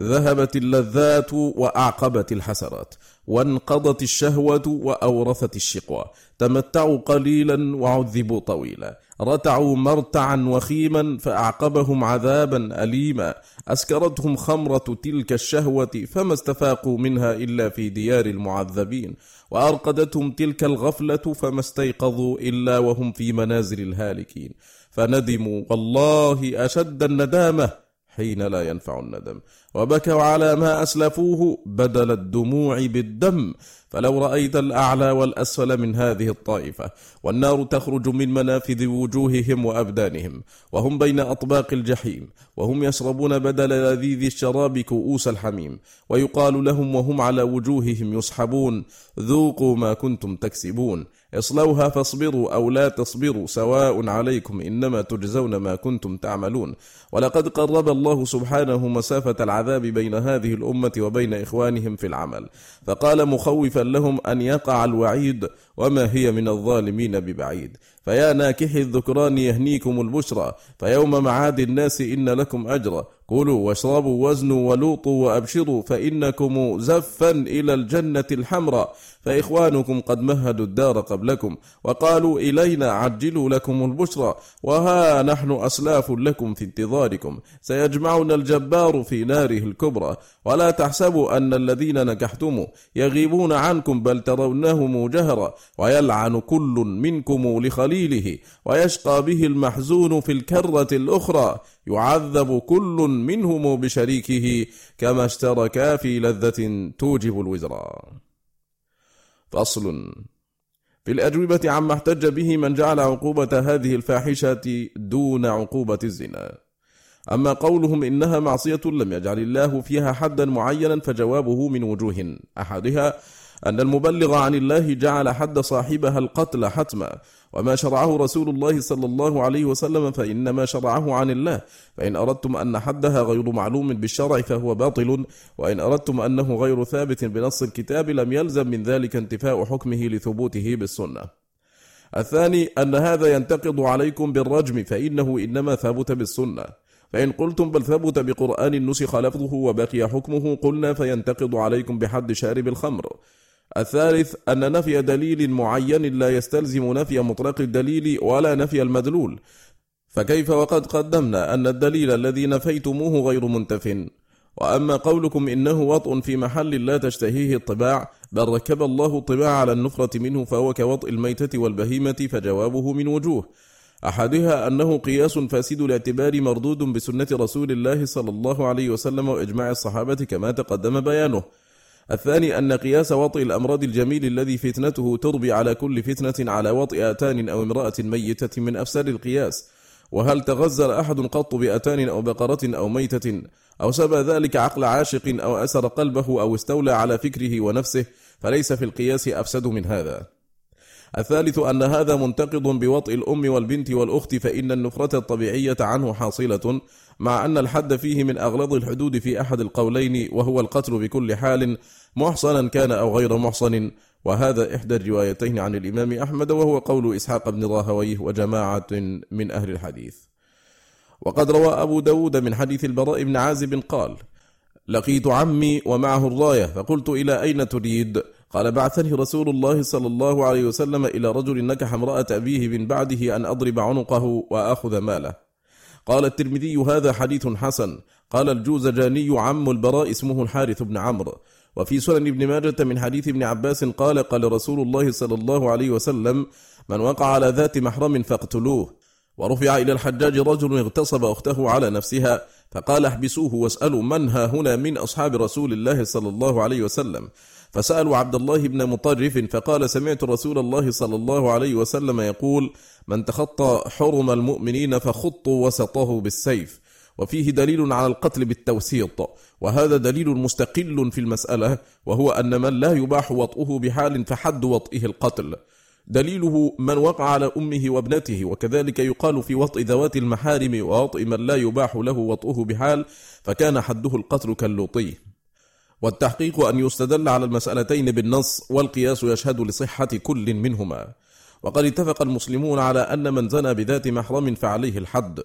ذهبت اللذات وأعقبت الحسرات وانقضت الشهوة وأورثت الشقوى. تمتعوا قليلا وعذبوا طويلا. رتعوا مرتعا وخيما فأعقبهم عذابا أليما. أسكرتهم خمرة تلك الشهوة فما استفاقوا منها إلا في ديار المعذبين. وأرقدتهم تلك الغفلة فما استيقظوا إلا وهم في منازل الهالكين. فندموا والله أشد الندامة. حين لا ينفع الندم. وبكوا على ما أسلفوه بدل الدموع بالدم. فلو رأيت الأعلى والأسفل من هذه الطائفة والنار تخرج من منافذ وجوههم وأبدانهم وهم بين أطباق الجحيم وهم يشربون بدل لذيذ الشراب كؤوس الحميم ويقال لهم وهم على وجوههم يسحبون. ذوقوا ما كنتم تكسبون. اصلوها فاصبروا أو لا تصبروا سواء عليكم إنما تجزون ما كنتم تعملون. ولقد قرب الله سبحانه مسافة العذاب بين هذه الأمة وبين إخوانهم في العمل. فقال مخوفا لهم أن يقع الوعيد وما هي من الظالمين ببعيد. فيا ناكح الذكران يهنيكم البشرى. فيوم معاد الناس إن لكم أجرا. كلوا واشربوا وزنوا ولوطوا وأبشروا فإنكم زفا إلى الجنة الحمراء فإخوانكم قد مهدوا الدار قبلكم وقالوا إلينا عجلوا لكم البشرى. وها نحن أسلاف لكم في انتظاركم سيجمعنا الجبار في ناره الكبرى. ولا تحسبوا أن الذين نكحتم يغيبون عنكم بل ترونهم جهرا. ويلعن كل منكم لخليله. ويشقى به المحزون في الكرة الأخرى. يعذب كل منهم بشريكه كما اشتركا في لذة توجب الوزراء فصل. في الأجوبة عما احتج به من جعل عقوبة هذه الفاحشة دون عقوبة الزنا. أما قولهم إنها معصية لم يجعل الله فيها حدا معينا فجوابه من وجوه أحدها أن المبلغ عن الله جعل حد صاحبها القتل حتما وما شرعه رسول الله صلى الله عليه وسلم فإنما شرعه عن الله فإن أردتم أن حدها غير معلوم بالشرع فهو باطل وإن أردتم أنه غير ثابت بنص الكتاب لم يلزم من ذلك انتفاء حكمه لثبوته بالسنة. الثاني أن هذا ينتقض عليكم بالرجم فإنه إنما ثبت بالسنة. فإن قلتم بل ثبت بقرآن نسخ لفظه وبقي حكمه قلنا فينتقض عليكم بحد شارب الخمر. الثالث أن نفي دليل معين لا يستلزم نفي مطلق الدليل ولا نفي المدلول. فكيف وقد قدمنا أن الدليل الذي نفيتموه غير منتف؟ وأما قولكم إنه وطء في محل لا تشتهيه الطباع بل ركب الله الطباع على النفرة منه فهو كوطء الميتة والبهيمة فجوابه من وجوه. أحدها أنه قياس فاسد الاعتبار مردود بسنة رسول الله صلى الله عليه وسلم وإجماع الصحابة كما تقدم بيانه. الثاني أن قياس وطئ الأمراض الجميل الذي فتنته تربي على كل فتنة على وطئ أتان أو امرأة ميتة من أفسر القياس. وهل تغزل أحد قط بأتان أو بقرة أو ميتة أو سبى ذلك عقل عاشق أو أسر قلبه أو استولى على فكره ونفسه؟ فليس في القياس أفسد من هذا. الثالث أن هذا منتقض بوطئ الأم والبنت والأخت فإن النفرة الطبيعية عنه حاصلة مع أن الحد فيه من أغلظ الحدود في أحد القولين وهو القتل بكل حال محصنا كان أو غير محصن. وهذا إحدى الروايتين عن الإمام أحمد وهو قول إسحاق بن راهويه وجماعة من أهل الحديث. وقد روى أبو داود من حديث البراء بن عازب قال لقيت عمي ومعه الراية فقلت إلى أين تريد؟ قال بعثني رسول الله صلى الله عليه وسلم إلى رجل نكح امرأة أبيه من بعده أن أضرب عنقه وآخذ ماله. قال الترمذي هذا حديث حسن. قال الجوزجاني عم البراء اسمه الحارث بن عمرو. وفي سنن ابن ماجة من حديث ابن عباس قال قال رسول الله صلى الله عليه وسلم من وقع على ذات محرم فاقتلوه. ورفع إلى الحجاج رجل اغتصب أخته على نفسها فقال احبسوه واسألوا من ها هنا من أصحاب رسول الله صلى الله عليه وسلم. فسألوا عبد الله بن مطرف فقال سمعت رسول الله صلى الله عليه وسلم يقول من تخطى حرم المؤمنين فخطوا وسطه بالسيف. وفيه دليل على القتل بالتوسيط. وهذا دليل مستقل في المسألة وهو أن من لا يباح وطئه بحال فحد وطئه القتل. دليله من وقع على أمه وابنته وكذلك يقال في وطئ ذوات المحارم ووطئ من لا يباح له وطئه بحال فكان حده القتل كاللوطي والتحقيق أن يستدل على المسألتين بالنص والقياس يشهد لصحة كل منهما. وقد اتفق المسلمون على أن من زنى بذات محرم فعليه الحد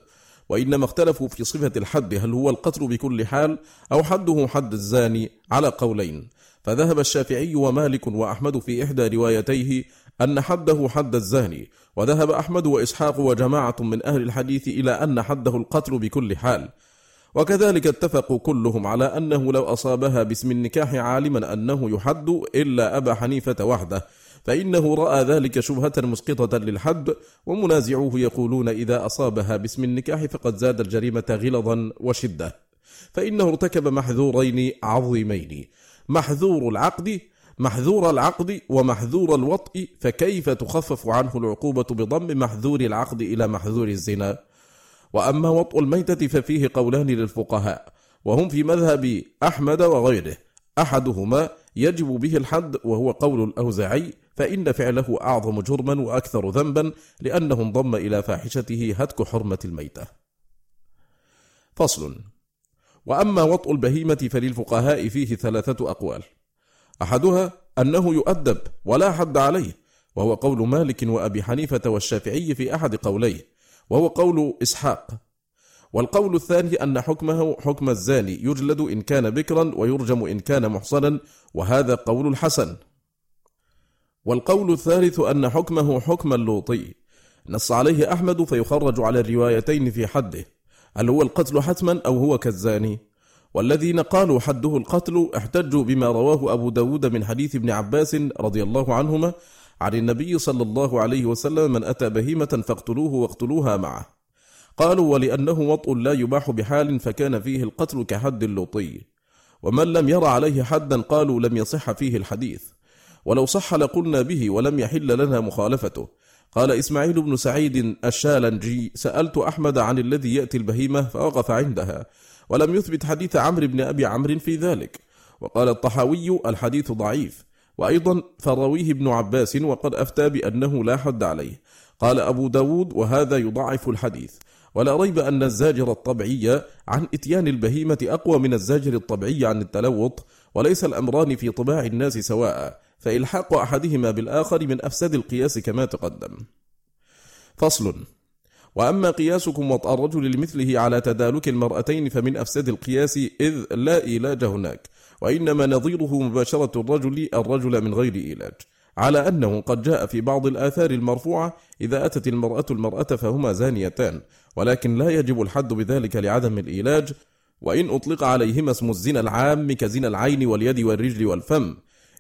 وإنما اختلفوا في صفة الحد هل هو القتل بكل حال أو حده حد الزاني على قولين. فذهب الشافعي ومالك وأحمد في إحدى روايتيه أن حده حد الزاني وذهب أحمد وإسحاق وجماعة من أهل الحديث إلى أن حده القتل بكل حال. وكذلك اتفقوا كلهم على أنه لو أصابها باسم النكاح عالما أنه يحد إلا أبا حنيفة وحده فإنه رأى ذلك شبهة مسقطة للحد ومنازعوه يقولون إذا أصابها باسم النكاح فقد زاد الجريمة غلظا وشدة. فإنه ارتكب محذورين عظيمين محذور العقد محذور العقد ومحذور الوطء فكيف تخفف عنه العقوبة بضم محذور العقد إلى محذور الزنا؟ وأما وطء الميتة ففيه قولان للفقهاء وهم في مذهب أحمد وغيره. أحدهما يجب به الحد وهو قول الأوزاعي فإن فعله أعظم جرما وأكثر ذنبا لأنه انضم إلى فاحشته هتك حرمة الميتة. فصل. وأما وطء البهيمة فللفقهاء فيه ثلاثة أقوال. أحدها أنه يؤدب ولا حد عليه وهو قول مالك وأبي حنيفة والشافعي في أحد قوليه وهو قول إسحاق. والقول الثاني أن حكمه حكم الزاني يجلد إن كان بكرا ويرجم إن كان محصنا وهذا قول الحسن. والقول الثالث أن حكمه حكم اللوطي. نص عليه أحمد فيخرج على الروايتين في حده. هل هو القتل حتما أو هو كالزاني؟ والذين قالوا حده القتل احتجوا بما رواه أبو داود من حديث ابن عباس رضي الله عنهما عن النبي صلى الله عليه وسلم من أتى بهيمة فاقتلوه واقتلوها معه. قالوا ولأنه وطء لا يباح بحال فكان فيه القتل كحد اللوطي ومن لم ير عليه حدا قالوا لم يصح فيه الحديث. ولو صح لقلنا به ولم يحل لنا مخالفته. قال إسماعيل بن سعيد الشالنجي سألت أحمد عن الذي يأتي البهيمة فوقف عندها ولم يثبت حديث عمرو بن أبي عمرو في ذلك. وقال الطحاوي الحديث ضعيف. وأيضا فرويه ابن عباس وقد أفتى بأنه لا حد عليه. قال أبو داود وهذا يضعف الحديث. ولا ريب أن الزاجر الطبعي عن إتيان البهيمة أقوى من الزاجر الطبعي عن التلوط وليس الأمران في طباع الناس سواء فإلحاق أحدهما بالآخر من أفسد القياس كما تقدم. فصل وأما قياسكم وطأ الرجل لمثله على تدالك المرأتين فمن أفسد القياس إذ لا إيلاج هناك. وإنما نظيره مباشرة الرجل الرجل من غير إيلاج على أنه قد جاء في بعض الآثار المرفوعة إذا أتت المرأة المرأة فهما زانيتان ولكن لا يجب الحد بذلك لعدم الإيلاج وإن أطلق عليهما اسم الزنا العام كزنا العين واليد والرجل والفم.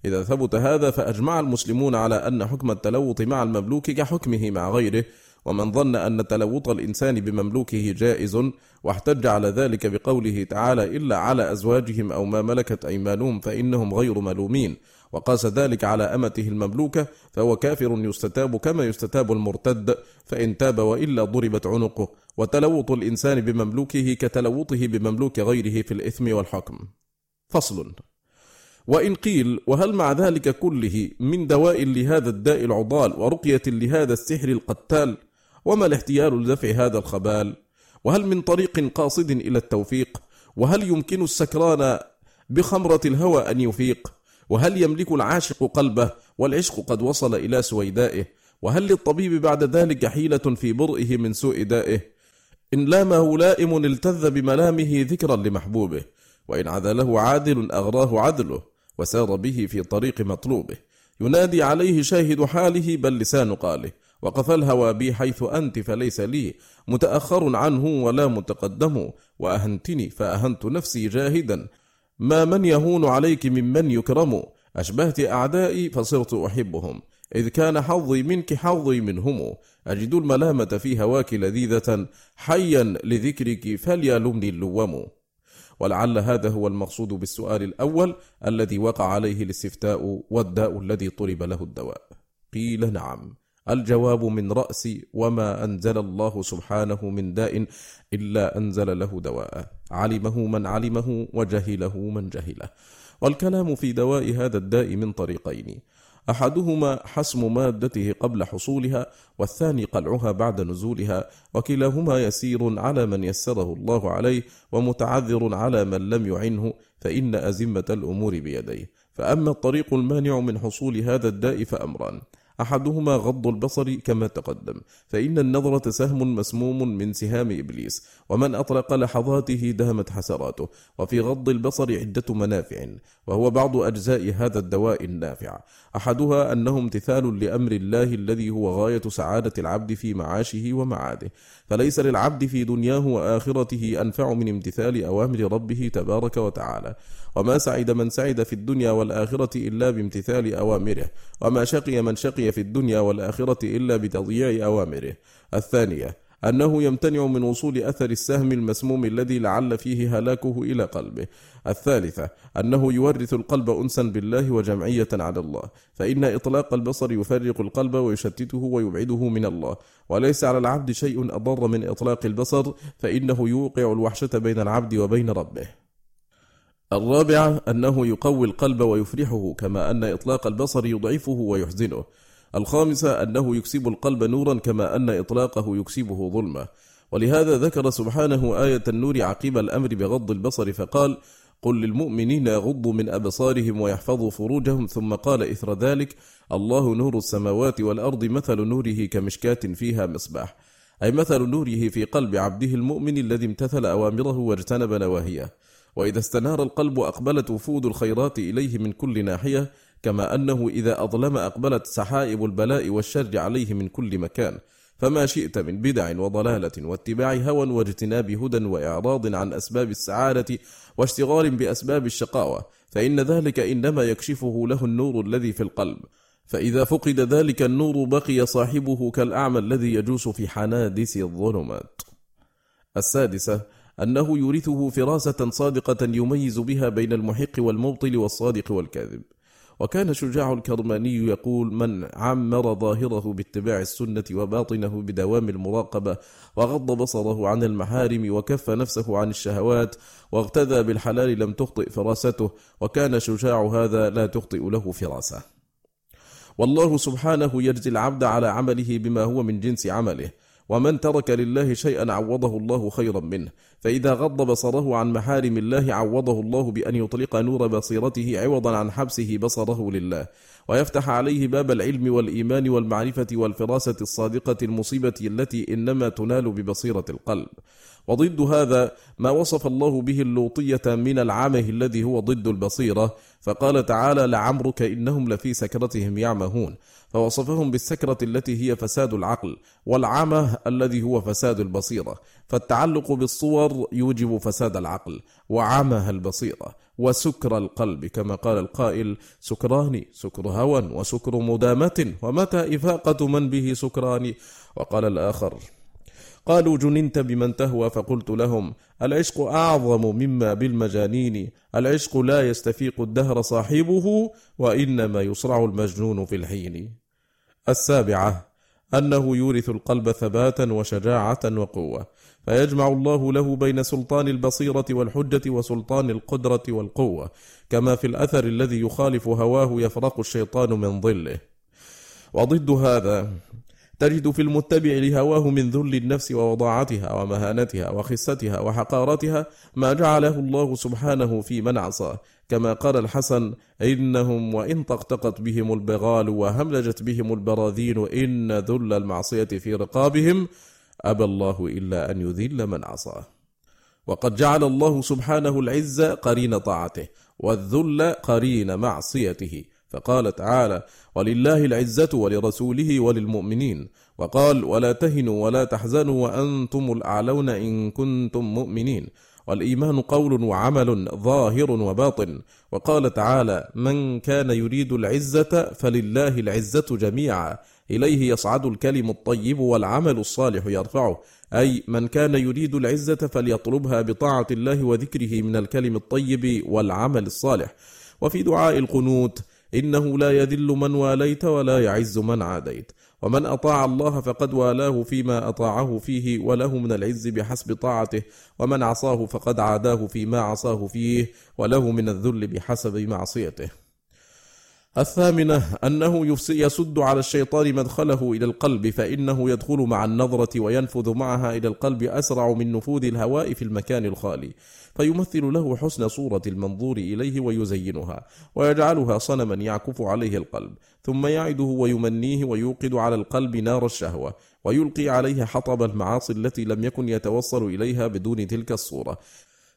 إذا ثبت هذا فأجمع المسلمون على أن حكم التلوط مع المملوك كحكمه مع غيره ومن ظن أن تلوط الإنسان بمملوكه جائز واحتج على ذلك بقوله تعالى إلا على أزواجهم أو ما ملكت أيمانهم فإنهم غير ملومين وقاس ذلك على أمته المملوكة فهو كافر يستتاب كما يستتاب المرتد فإن تاب وإلا ضربت عنقه وتلوط الإنسان بمملوكه كتلوطه بمملوك غيره في الإثم والحكم. فصل. وإن قيل وهل مع ذلك كله من دواء لهذا الداء العضال ورقية لهذا السحر القتال وما الاحتيال لدفع هذا الخبال؟ وهل من طريق قاصد إلى التوفيق؟ وهل يمكن السكران بخمرة الهوى أن يفيق؟ وهل يملك العاشق قلبه والعشق قد وصل إلى سويدائه؟ وهل للطبيب بعد ذلك حيلة في برئه من سوء دائه؟ إن لامه لائم التذ بملامه ذكرا لمحبوبه وإن عذله عادل أغراه عدله وسار به في طريق مطلوبه. ينادي عليه شاهد حاله بل لسان قاله. وقف الهوى بي حيث أنت فليس لي متأخر عنه ولا متقدم وأهنتني فأهنت نفسي جاهدا. ما من يهون عليك ممن يكرم أشبهت أعدائي فصرت أحبهم. إذ كان حظي منك حظي منهم أجد الملامة في هواك لذيذة حيا لذكرك فليلمني اللوم. ولعل هذا هو المقصود بالسؤال الأول الذي وقع عليه الاستفتاء والداء الذي طلب له الدواء. قيل نعم. الجواب من رأس وما أنزل الله سبحانه من داء إلا أنزل له دواء. علمه من علمه وجهله من جهله. والكلام في دواء هذا الداء من طريقين. أحدهما حسم مادته قبل حصولها والثاني قلعها بعد نزولها وكلاهما يسير على من يسره الله عليه ومتعذر على من لم يعنه فإن أزمة الأمور بيديه. فأما الطريق المانع من حصول هذا الداء فأمران. أحدهما غض البصر كما تقدم فإن النظرة سهم مسموم من سهام إبليس ومن أطلق لحظاته دامت حسراته وفي غض البصر عدة منافع وهو بعض أجزاء هذا الدواء النافع. أحدها أنه امتثال لأمر الله الذي هو غاية سعادة العبد في معاشه ومعاده. فليس للعبد في دنياه وآخرته أنفع من امتثال أوامر ربه تبارك وتعالى. وما سعد من سعد في الدنيا والآخرة إلا بامتثال أوامره. وما شقي من شقي في الدنيا والآخرة إلا بتضييع أوامره. الثانية أنه يمتنع من وصول أثر السهم المسموم الذي لعل فيه هلاكه إلى قلبه. الثالثة أنه يورث القلب أنسا بالله وجمعية على الله، فإن إطلاق البصر يفرق القلب ويشتته ويبعده من الله، وليس على العبد شيء أضر من إطلاق البصر، فإنه يوقع الوحشة بين العبد وبين ربه. الرابعة أنه يقوي القلب ويفرحه كما أن إطلاق البصر يضعفه ويحزنه. الخامسة أنه يكسب القلب نورا كما أن إطلاقه يكسبه ظلمة ولهذا ذكر سبحانه آية النور عقيب الأمر بغض البصر فقال قل للمؤمنين يغضوا من أبصارهم ويحفظوا فروجهم ثم قال إثر ذلك الله نور السماوات والأرض مثل نوره كمشكاة فيها مصباح أي مثل نوره في قلب عبده المؤمن الذي امتثل أوامره واجتنب نواهيه. وإذا استنار القلب أقبلت وفود الخيرات إليه من كل ناحية كما أنه إذا أظلم أقبلت سحائب البلاء والشر عليه من كل مكان. فما شئت من بدع وضلالة واتباع هوى واجتناب هدى وإعراض عن أسباب السعادة واشتغال بأسباب الشقاوة فإن ذلك إنما يكشفه له النور الذي في القلب. فإذا فقد ذلك النور بقي صاحبه كالأعمى الذي يجوس في حنادس الظلمات. السادسة أنه يورثه فراسة صادقة يميز بها بين المحق والمبطل والصادق والكاذب. وكان شجاع الكرماني يقول من عمر ظاهره باتباع السنة وباطنه بدوام المراقبة وغض بصره عن المحارم وكف نفسه عن الشهوات واغتدى بالحلال لم تخطئ فراسته وكان شجاع هذا لا تخطئ له فراسة. والله سبحانه يجزي العبد على عمله بما هو من جنس عمله. ومن ترك لله شيئا عوضه الله خيرا منه. فإذا غض بصره عن محارم الله عوضه الله بأن يطلق نور بصيرته عوضا عن حبسه بصره لله. ويفتح عليه باب العلم والإيمان والمعرفة والفراسة الصادقة المصيبة التي إنما تنال ببصيرة القلب. وضد هذا ما وصف الله به اللوطية من العمه الذي هو ضد البصيرة فقال تعالى لعمرك إنهم لفي سكرتهم يعمهون فوصفهم بالسكرة التي هي فساد العقل والعمى الذي هو فساد البصيرة فالتعلق بالصور يوجب فساد العقل وعمها البصيرة وسكر القلب كما قال القائل سكران سكر هوى وسكر مدامة ومتى إفاقة من به سكران؟ وقال الآخر قالوا جننت بمن تهوى فقلت لهم العشق أعظم مما بالمجانين العشق لا يستفيق الدهر صاحبه وإنما يصرع المجنون في الحين. السابعة أنه يورث القلب ثباتا وشجاعة وقوة فيجمع الله له بين سلطان البصيرة والحجة وسلطان القدرة والقوة كما في الأثر الذي يخالف هواه يفرق الشيطان من ظله. وضد هذا تجد في المتبع لهواه من ذل النفس ووضاعتها ومهانتها وخستها وحقارتها ما جعله الله سبحانه في من عصاه. كما قال الحسن إنهم وإن طقطقت بهم البغال وهملجت بهم البراذين إن ذل المعصية في رقابهم أبى الله إلا أن يذل من عصاه. وقد جعل الله سبحانه العز قرين طاعته والذل قرين معصيته. فقال تعالى ولله العزة ولرسوله وللمؤمنين. وقال ولا تهنوا ولا تحزنوا وأنتم الأعلون إن كنتم مؤمنين. والإيمان قول وعمل ظاهر وباطن. وقال تعالى من كان يريد العزة فلله العزة جميعا. إليه يصعد الكلم الطيب والعمل الصالح يرفعه. أي من كان يريد العزة فليطلبها بطاعة الله وذكره من الكلم الطيب والعمل الصالح. وفي دعاء القنوت إنه لا يذل من واليت ولا يعز من عاديت. ومن أطاع الله فقد والاه فيما أطاعه فيه وله من العز بحسب طاعته. ومن عصاه فقد عاداه فيما عصاه فيه وله من الذل بحسب معصيته. الثامنة أنه يسد على الشيطان مدخله إلى القلب فإنه يدخل مع النظرة وينفذ معها إلى القلب أسرع من نفوذ الهواء في المكان الخالي. فيمثل له حسن صورة المنظور إليه ويزينها ويجعلها صنما يعكف عليه القلب ثم يعده ويمنيه ويوقد على القلب نار الشهوة ويلقي عليه حطب المعاصي التي لم يكن يتوصل إليها بدون تلك الصورة.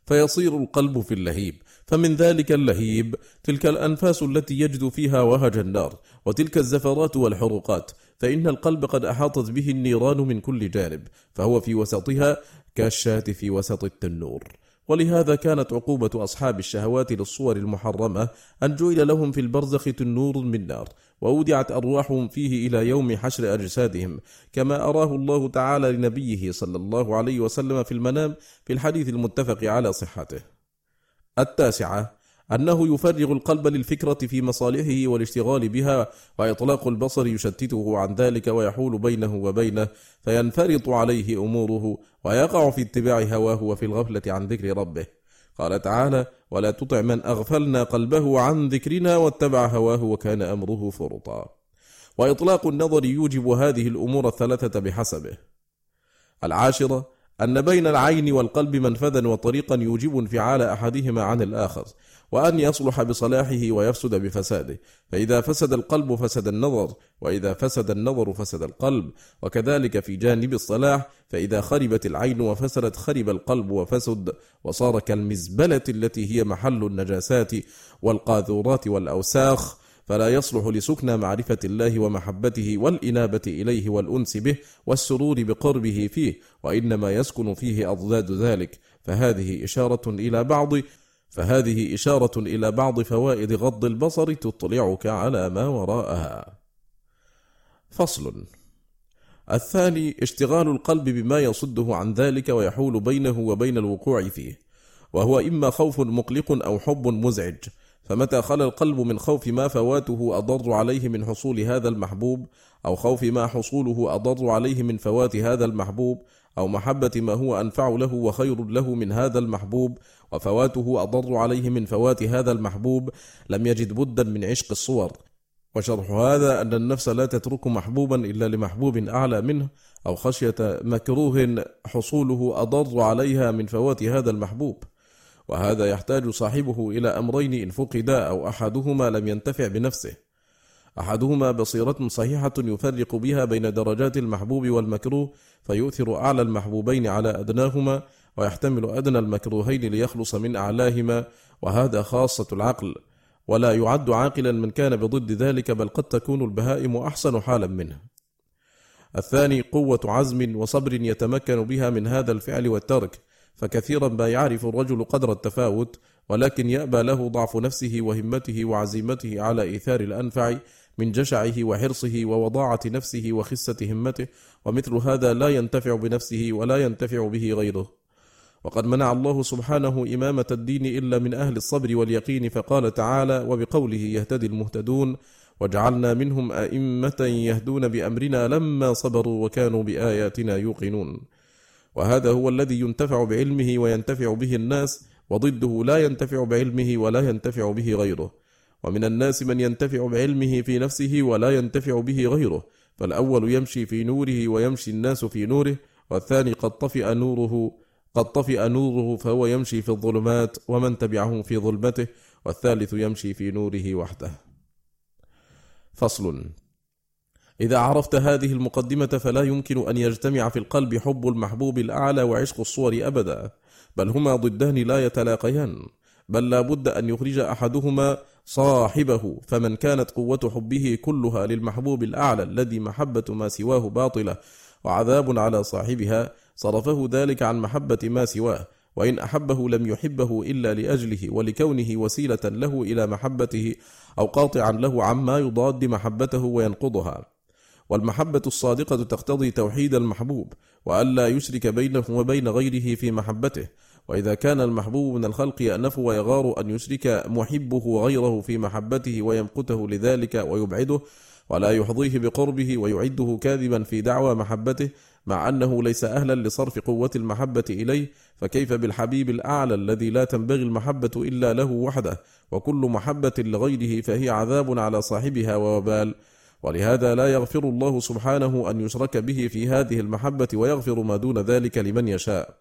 فيصير القلب في اللهيب. فمن ذلك اللهيب تلك الأنفاس التي يجد فيها وهج النار وتلك الزفرات والحروقات. فإن القلب قد أحاطت به النيران من كل جانب فهو في وسطها كالشاة في وسط التنور. ولهذا كانت عقوبة أصحاب الشهوات للصور المحرمة أن جعل لهم في البرزخ تنور من نار وودعت أرواحهم فيه إلى يوم حشر أجسادهم كما أراه الله تعالى لنبيه صلى الله عليه وسلم في المنام في الحديث المتفق على صحته. التاسعة أنه يفرغ القلب للفكرة في مصالحه والاشتغال بها وإطلاق البصر يشتته عن ذلك ويحول بينه وبينه فينفرط عليه أموره ويقع في اتباع هواه وفي الغفلة عن ذكر ربه. قال تعالى ولا تطع من أغفلنا قلبه عن ذكرنا واتبع هواه وكان أمره فرطا. وإطلاق النظر يوجب هذه الأمور الثلاثة بحسبه. العاشرة أن بين العين والقلب منفذا وطريقا يوجب انفعال أحدهما عن الآخر. وأن يصلح بصلاحه ويفسد بفساده. فإذا فسد القلب فسد النظر وإذا فسد النظر فسد القلب. وكذلك في جانب الصلاح فإذا خربت العين وفسدت خرب القلب وفسد وصار كالمزبلة التي هي محل النجاسات والقاذورات والأوساخ فلا يصلح لسكنى معرفة الله ومحبته والإنابة إليه والأنس به والسرور بقربه فيه وإنما يسكن فيه أضداد ذلك. فهذه إشارة إلى بعض فهذه إشارة إلى بعض فوائد غض البصر تطلعك على ما وراءها. فصل الثاني اشتغال القلب بما يصده عن ذلك ويحول بينه وبين الوقوع فيه، وهو إما خوف مقلق أو حب مزعج، فمتى خلى القلب من خوف ما فواته أضر عليه من حصول هذا المحبوب أو خوف ما حصوله أضر عليه من فوات هذا المحبوب أو محبة ما هو أنفع له وخير له من هذا المحبوب وفواته أضر عليه من فوات هذا المحبوب لم يجد بدا من عشق الصور. وشرح هذا أن النفس لا تترك محبوبا إلا لمحبوب أعلى منه أو خشية مكروه حصوله أضر عليها من فوات هذا المحبوب. وهذا يحتاج صاحبه إلى أمرين إن فقدا أو أحدهما لم ينتفع بنفسه. أحدهما بصيرة صحيحة يفرق بها بين درجات المحبوب والمكروه فيؤثر أعلى المحبوبين على أدناهما ويحتمل أدنى المكروهين ليخلص من أعلاهما وهذا خاصة العقل. ولا يعد عاقلا من كان بضد ذلك بل قد تكون البهائم أحسن حالا منه. الثاني قوة عزم وصبر يتمكن بها من هذا الفعل والترك فكثيرا ما يعرف الرجل قدر التفاوت ولكن يأبى له ضعف نفسه وهمته وعزيمته على إيثار الأنفع من جشعه وحرصه ووضاعة نفسه وخسة همته ومثل هذا لا ينتفع بنفسه ولا ينتفع به غيره. وقد منع الله سبحانه إمامة الدين إلا من أهل الصبر واليقين فقال تعالى وبقوله يهتدي المهتدون وجعلنا منهم أئمة يهدون بأمرنا لما صبروا وكانوا بآياتنا يوقنون. وهذا هو الذي ينتفع بعلمه وينتفع به الناس وضده لا ينتفع بعلمه ولا ينتفع به غيره. ومن الناس من ينتفع بعلمه في نفسه ولا ينتفع به غيره. فالأول يمشي في نوره ويمشي الناس في نوره والثاني قد طفئ نوره قد طفئ نوره فهو يمشي في الظلمات ومن تبعه في ظلمته والثالث يمشي في نوره وحده. فصل. إذا عرفت هذه المقدمة فلا يمكن أن يجتمع في القلب حب المحبوب الأعلى وعشق الصور أبدا بل هما ضدان لا يتلاقيان بل لا بد أن يخرج أحدهما صاحبه فمن كانت قوة حبه كلها للمحبوب الأعلى الذي محبة ما سواه باطلة وعذاب على صاحبها صرفه ذلك عن محبة ما سواه وإن أحبه لم يحبه إلا لأجله ولكونه وسيلة له إلى محبته أو قاطعا له عما يضاد محبته وينقضها. والمحبة الصادقة تقتضي توحيد المحبوب وألا يشرك بينه وبين غيره في محبته. وإذا كان المحبوب من الخلق يأنف ويغار أن يشرك محبه غيره في محبته ويمقته لذلك ويبعده ولا يحظيه بقربه ويعده كاذبا في دعوى محبته مع أنه ليس أهلا لصرف قوة المحبة إليه فكيف بالحبيب الأعلى الذي لا تنبغي المحبة إلا له وحده؟ وكل محبة لغيره فهي عذاب على صاحبها ووبال. ولهذا لا يغفر الله سبحانه أن يشرك به في هذه المحبة ويغفر ما دون ذلك لمن يشاء.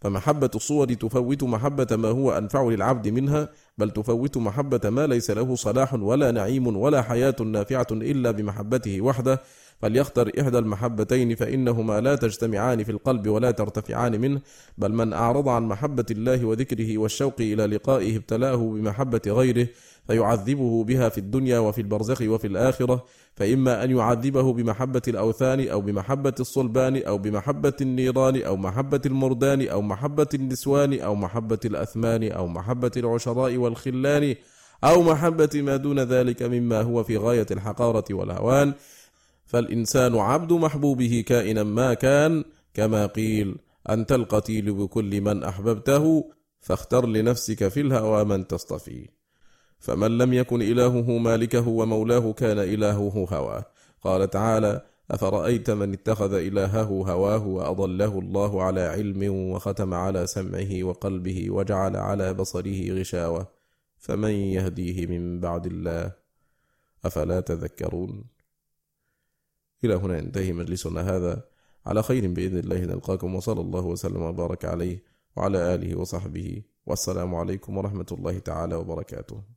فمحبة الصور تفوت محبة ما هو أنفع للعبد منها بل تفوت محبة ما ليس له صلاح ولا نعيم ولا حياة نافعة إلا بمحبته وحده فليختر إحدى المحبتين فإنهما لا تجتمعان في القلب ولا ترتفعان منه بل من أعرض عن محبة الله وذكره والشوق إلى لقائه ابتلاه بمحبة غيره فيعذبه بها في الدنيا وفي البرزخ وفي الآخرة. فإما أن يعذبه بمحبة الأوثان أو بمحبة الصلبان أو بمحبة النيران أو محبة المردان أو محبة النسوان أو محبة الأثمان أو محبة العشراء والخلان أو محبة ما دون ذلك مما هو في غاية الحقارة والهوان. فالإنسان عبد محبوبه كائنا ما كان كما قيل أنت القتيل بكل من أحببته فاختر لنفسك في الهوى من تصطفي. فمن لم يكن إلهه مالكه ومولاه كان إلهه هواه. قال تعالى أفرأيت من اتخذ إلهه هواه وأضله الله على علم وختم على سمعه وقلبه وجعل على بصره غشاوة؟ فمن يهديه من بعد الله؟ أفلا تذكرون؟ إلى هنا ينتهي مجلسنا هذا. على خير بإذن الله نلقاكم وصلى الله وسلم وبارك عليه وعلى آله وصحبه. والسلام عليكم ورحمة الله تعالى وبركاته.